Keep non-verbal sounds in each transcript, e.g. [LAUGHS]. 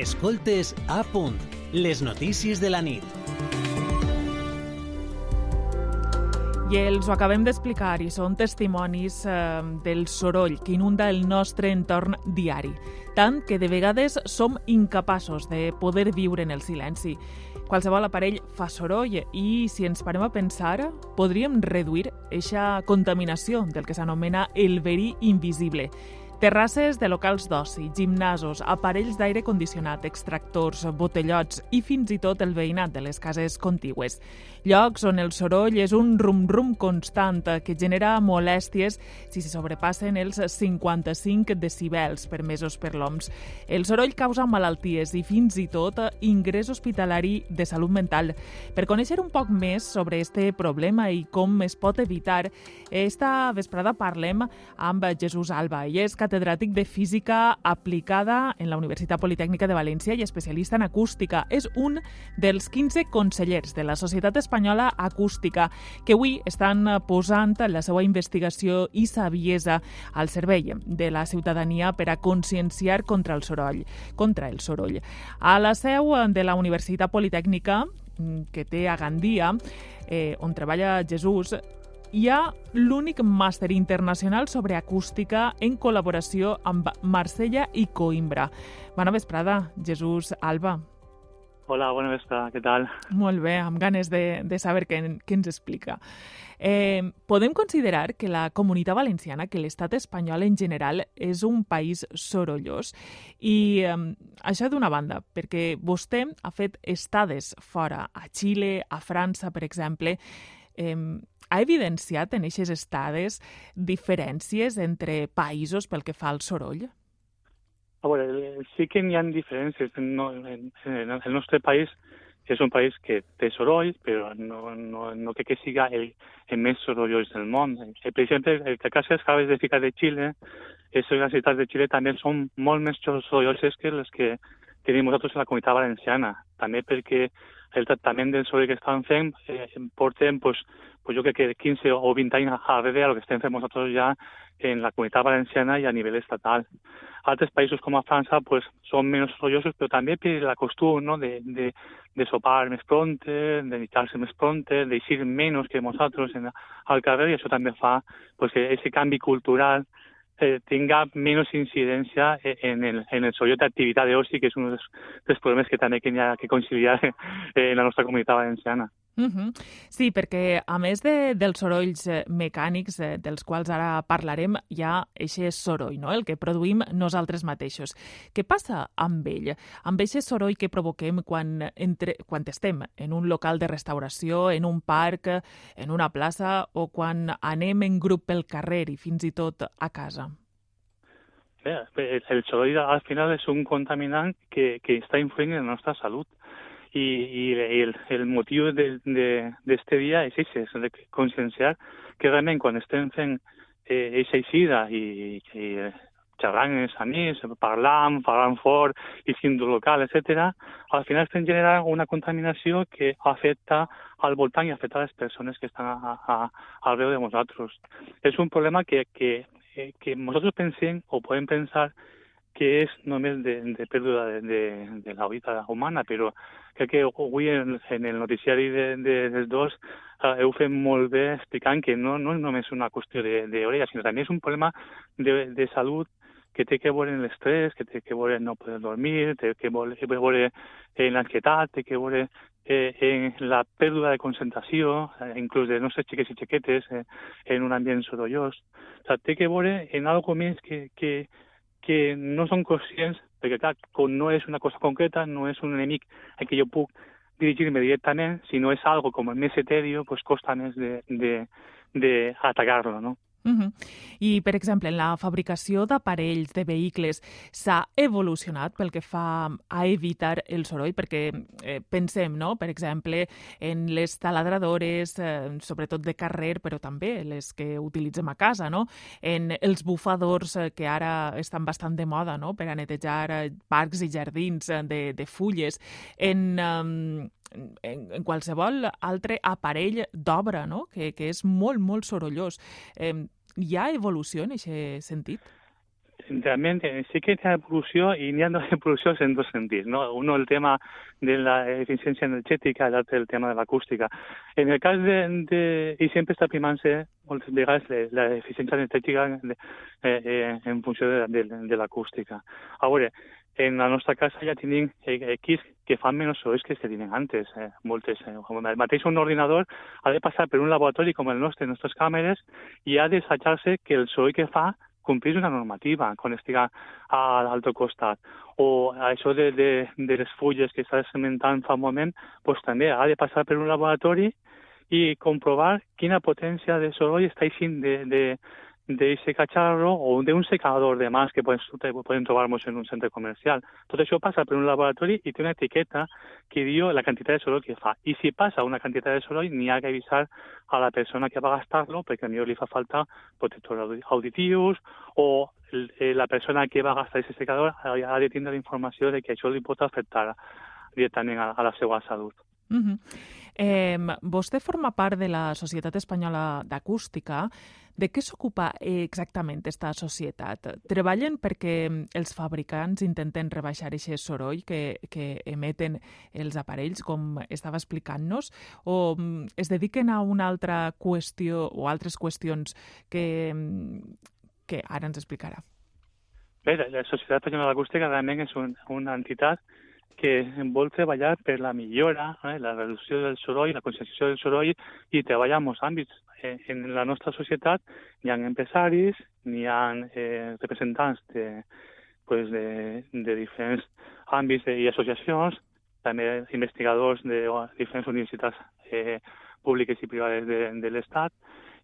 Escoltes a punt, les notícies de la nit. I els ho acabem d'explicar i són testimonis eh, del soroll que inunda el nostre entorn diari, tant que de vegades som incapaços de poder viure en el silenci. Qualsevol aparell fa soroll i, si ens parem a pensar, podríem reduir eixa contaminació del que s'anomena el verí invisible Terrasses de locals d'oci, gimnasos, aparells d'aire condicionat, extractors, botellots i fins i tot el veïnat de les cases contigües. Llocs on el soroll és un rum-rum constant que genera molèsties si se sobrepassen els 55 decibels permesos per l'OMS. El soroll causa malalties i fins i tot ingrés hospitalari de salut mental. Per conèixer un poc més sobre este problema i com es pot evitar, esta vesprada parlem amb Jesús Alba. Ell és catedràtic de Física aplicada en la Universitat Politècnica de València i especialista en acústica. És un dels 15 consellers de la Societat Espanyola Acústica que avui estan posant la seva investigació i saviesa al servei de la ciutadania per a conscienciar contra el soroll. Contra el soroll. A la seu de la Universitat Politècnica que té a Gandia, eh, on treballa Jesús, hi ha l'únic màster internacional sobre acústica en col·laboració amb Marsella i Coimbra. Bona vesprada, Jesús Alba. Hola, bona vesprada, què tal? Molt bé, amb ganes de, de saber què, què ens explica. Eh, podem considerar que la comunitat valenciana, que l'estat espanyol en general, és un país sorollós. I eh, això d'una banda, perquè vostè ha fet estades fora, a Xile, a França, per exemple, eh, ha evidenciat en aquestes estades diferències entre països pel que fa al soroll? A veure, sí que n'hi ha diferències. No, en, en el nostre país és un país que té soroll, però no, no, no que, que siga el, el més sorollós del món. Eh, per exemple, el que que acabes de ficar de Xile, les universitats de Xile també són molt més sorolloses que les que tenim nosaltres en la comunitat valenciana. També perquè el tractament del soroll que estan fent eh, porten pues, pues jo crec que 15 o 20 anys darrere el que estem fent nosaltres ja en la comunitat valenciana i a nivell estatal. Altres països com a França pues, són menys sorollosos, però també per la costum no? de, de, de sopar més pronte, de mitjar-se més pronte, d'eixir menys que nosaltres en, al carrer, i això també fa pues, que aquest canvi cultural eh, tenga menos incidencia en el, en el soroll d'activitat d'oci, que és un dels, dels problemes que també que hi ha que conciliar [LAUGHS] en la nostra comunitat valenciana. Uh -huh. Sí, perquè a més de, dels sorolls eh, mecànics eh, dels quals ara parlarem, hi ha aquest soroll, no? el que produïm nosaltres mateixos. Què passa amb ell? Amb aquest soroll que provoquem quan, entre, quan estem en un local de restauració, en un parc, en una plaça o quan anem en grup pel carrer i fins i tot a casa? Bé, el soroll al final és un contaminant que, que està influint en la nostra salut i, i el, el motiu de, de, de dia és això, és de conscienciar que realment quan estem fent eh, eixa eixida i, i eh, xerrant amb els amics, parlant, fort, i fent local, etc., al final estem generant una contaminació que afecta al voltant i afecta les persones que estan a, a, al veu de nosaltres. És un problema que, que, que nosaltres pensem o podem pensar que és només de, de pèrdua de, de, de la vida humana, però crec que avui en, en el noticiari de, de, dels dos uh, heu fet molt bé explicant que no, no és només una qüestió d'orella, sinó també és un problema de, de salut que té que veure l'estrès, que té que veure no poder dormir, té que veure en l'ansietat, té que veure eh, en la pèrdua de concentració, eh, inclús de nostres xiquets i xiquetes, eh, en un ambient sorollós. O sigui, té que veure en algo més que, que, que no són conscients, perquè clar, com no és una cosa concreta, no és un enemic a què jo puc dirigir-me directament, si no és algo com més pues costa de, de, de atacar-lo, no? Uh -huh. I, per exemple, en la fabricació d'aparells, de vehicles, s'ha evolucionat pel que fa a evitar el soroll? Perquè eh, pensem, no?, per exemple, en les taladradores, eh, sobretot de carrer, però també les que utilitzem a casa, no?, en els bufadors eh, que ara estan bastant de moda, no?, per a netejar eh, parcs i jardins eh, de, de fulles, en... Eh, en, en qualsevol altre aparell d'obra, no? que, que és molt, molt sorollós. Eh, hi ha evolució en aquest sentit? realment sí que hi ha evolució i n'hi ha [LAUGHS] evolucions en dos sentits. No? Uno, el tema de la eficiència energètica, l'altre, el tema de l'acústica. En el cas de, de... I sempre està primant-se moltes vegades l'eficiència energètica de, eh, eh, en funció de, de, de l'acústica. A veure, en la nostra casa ja tenim equips que fan menys sorolls que els que tenen antes. Eh, moltes, eh, el mateix un ordinador ha de passar per un laboratori com el nostre, les nostres càmeres, i ha d'assatjar-se que el soroll que fa complís una normativa quan estiga a l'altre costat. O això de, de, de les fulles que està esmentant fa un moment, pues, també ha de passar per un laboratori i comprovar quina potència de soroll està eixint de, de, de ese cacharro o de un secador de más que pueden, pueden trobarnos en un centre comercial. Tot això passa per un laboratori i té una etiqueta que diu la quantitat de soroll que fa. I si passa una quantitat de soroll, n'hi ha que avisar a la persona que va gastar-lo perquè millor li fa falta protectors auditius o eh, la persona que va gastar aquest secador ha de tindre la informació de que això li pot afectar directament a, a la seva salut. Uh -huh. eh, vostè forma part de la Societat Espanyola d'Acústica. De què s'ocupa exactament aquesta societat? Treballen perquè els fabricants intenten rebaixar aquest soroll que, que emeten els aparells, com estava explicant-nos, o mm, es dediquen a una altra qüestió o altres qüestions que, que ara ens explicarà? Bé, la Societat Espanyola d'Acústica realment és un, una entitat que vol treballar per la millora, eh, la reducció del soroll, la conscienciació del soroll i treballar en molts àmbits. Eh, en la nostra societat hi ha empresaris, n'hi ha eh, representants de, pues de, de diferents àmbits i associacions, també investigadors de diferents universitats eh, públiques i privades de, de l'Estat,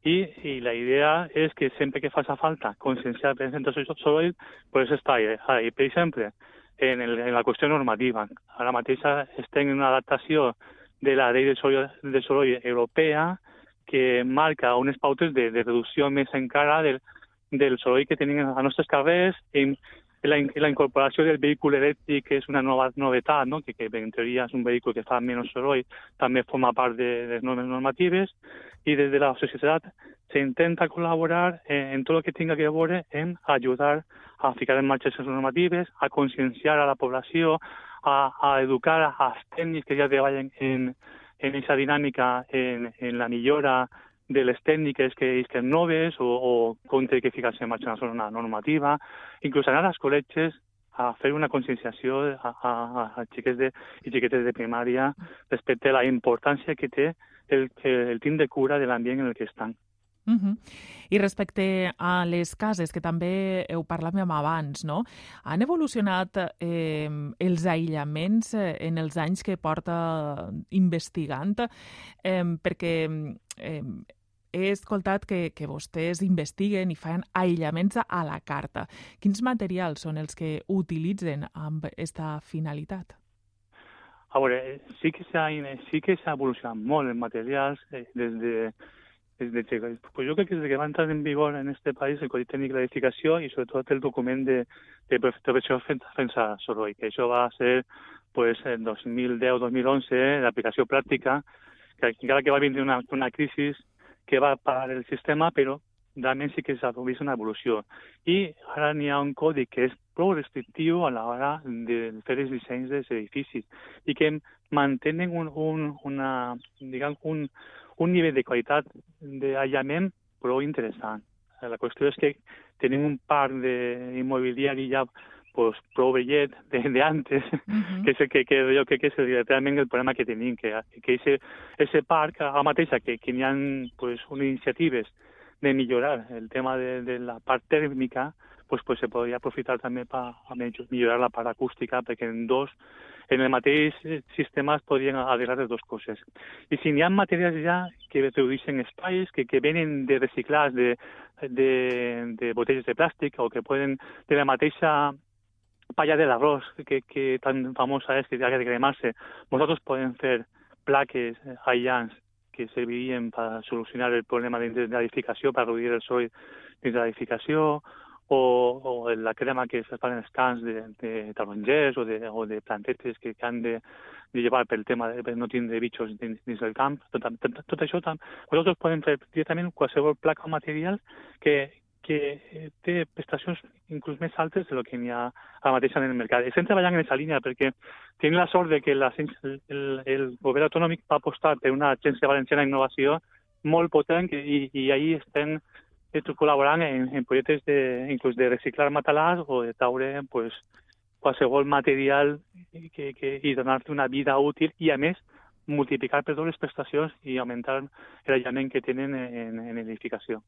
i, i la idea és que sempre que faci falta conscienciar per exemple soroll, pues està ahí. ahí. Per exemple, en, el, en la qüestió normativa. Ara mateix estem en una adaptació de la llei de soroll, europea que marca unes pautes de, de reducció més encara del, del que tenim als nostres carrers la, la incorporació del vehicle elèctric que és una nova novetat, no? que, que en teoria és un vehicle que fa menys soroll, també forma part de les normes normatives i des de la societat s'intenta col·laborar eh, en tot el que tinga que veure en ajudar a ficar en marxa les normatives, a conscienciar a la població, a, a educar als tècnics que ja treballen en, en aquesta dinàmica, en, en la millora de les tècniques que isquen noves o, o com té que ficar-se en marxa una normativa, inclús anar a les col·leges a fer una conscienciació a, a, a xiquets de, i xiquetes de primària respecte a la importància que té el, el tindre cura de l'ambient en el que estan. Uh -huh. I respecte a les cases, que també heu parlat abans, no? han evolucionat eh, els aïllaments eh, en els anys que porta investigant? Eh, perquè eh, he escoltat que, que vostès investiguen i fan aïllaments a la carta. Quins materials són els que utilitzen amb aquesta finalitat? A veure, sí que s'ha sí que evolucionat molt en materials eh, des de desde que, pues yo creo que desde que va entrar en vigor en este país el Código Técnico de Edificació i sobretot el document de, de protecció defensa soroll, que això va ser pues, en 2010-2011 l'aplicació pràctica, que encara que va vindre una, una crisi que va parar el sistema, però realment sí que s'ha vist una evolució. I ara n'hi ha un codi que és prou restrictiu a l'hora de fer els dissenys dels edificis i que mantenen un, un, una, diguem, un, un nivell de qualitat d'aïllament prou interessant. La qüestió és que tenim un parc d'immobiliari ja pues, prou vellet d'antes, uh -huh. que, és, que, que jo crec que és realment el problema que tenim, que, que ese, ese parc, a mateixa, que, que hi ha pues, unes iniciatives de millorar el tema de, de la part tèrmica, pues, pues se podria aprofitar també per millorar la part acústica, perquè en dos en el mateix sistema es podrien arreglar les dues coses. I si n'hi ha materials ja que redueixen espais, que, que venen de reciclats de, de, de botelles de plàstic o que poden de la mateixa palla de l'arròs que, que tan famosa és que ha de cremar-se, nosaltres podem fer plaques aïllants que servirien per solucionar el problema de l'edificació, per reduir el soroll dins de l'edificació, o, o la crema que es fan en els camps de, de o de, o de plantetes que, que han de, llevar pel tema de per no tindre bitxos dins, dins del camp. Tot, tot, tot placa o material que, que eh, té prestacions inclús més altes de lo que n'hi ha ara mateix en el mercat. Estem treballant en aquesta línia perquè tenim la sort de que la, el, el govern autonòmic va apostar per una agència valenciana d'innovació molt potent i, i ahir estem eh, col·laborant en, en projectes de, inclús de reciclar matalàs o de taure pues, qualsevol material que, que, i donar-li una vida útil i, a més, multiplicar per dos les prestacions i augmentar l'aïllament que tenen en, en edificació.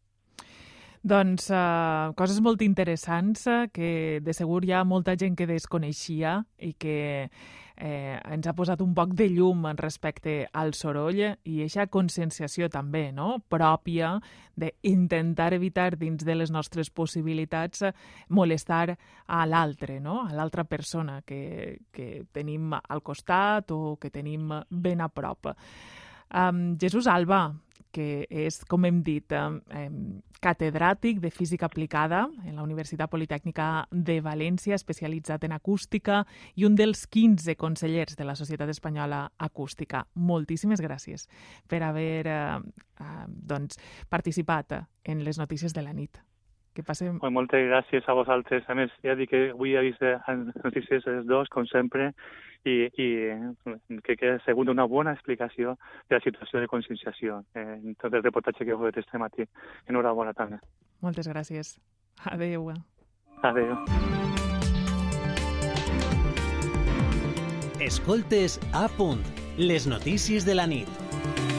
Doncs uh, coses molt interessants uh, que de segur hi ha molta gent que desconeixia i que eh, ens ha posat un poc de llum respecte al soroll i aquesta conscienciació també no? pròpia d'intentar evitar dins de les nostres possibilitats molestar a l'altre, no? a l'altra persona que, que tenim al costat o que tenim ben a prop. Um, Jesús Alba, que és, com hem dit, eh, catedràtic de Física Aplicada en la Universitat Politècnica de València, especialitzat en acústica i un dels 15 consellers de la Societat Espanyola Acústica. Moltíssimes gràcies per haver eh, eh, doncs, participat en les notícies de la nit. Que passem... Moltes gràcies a vosaltres. A més, ja dic que avui he vist les notícies els dos, com sempre, i, i crec que ha sigut una bona explicació de la situació de conscienciació en tot el reportatge que heu fet este matí. Enhorabona també. Moltes gràcies. Adéu. Adéu. Escoltes a punt, les notícies de la nit.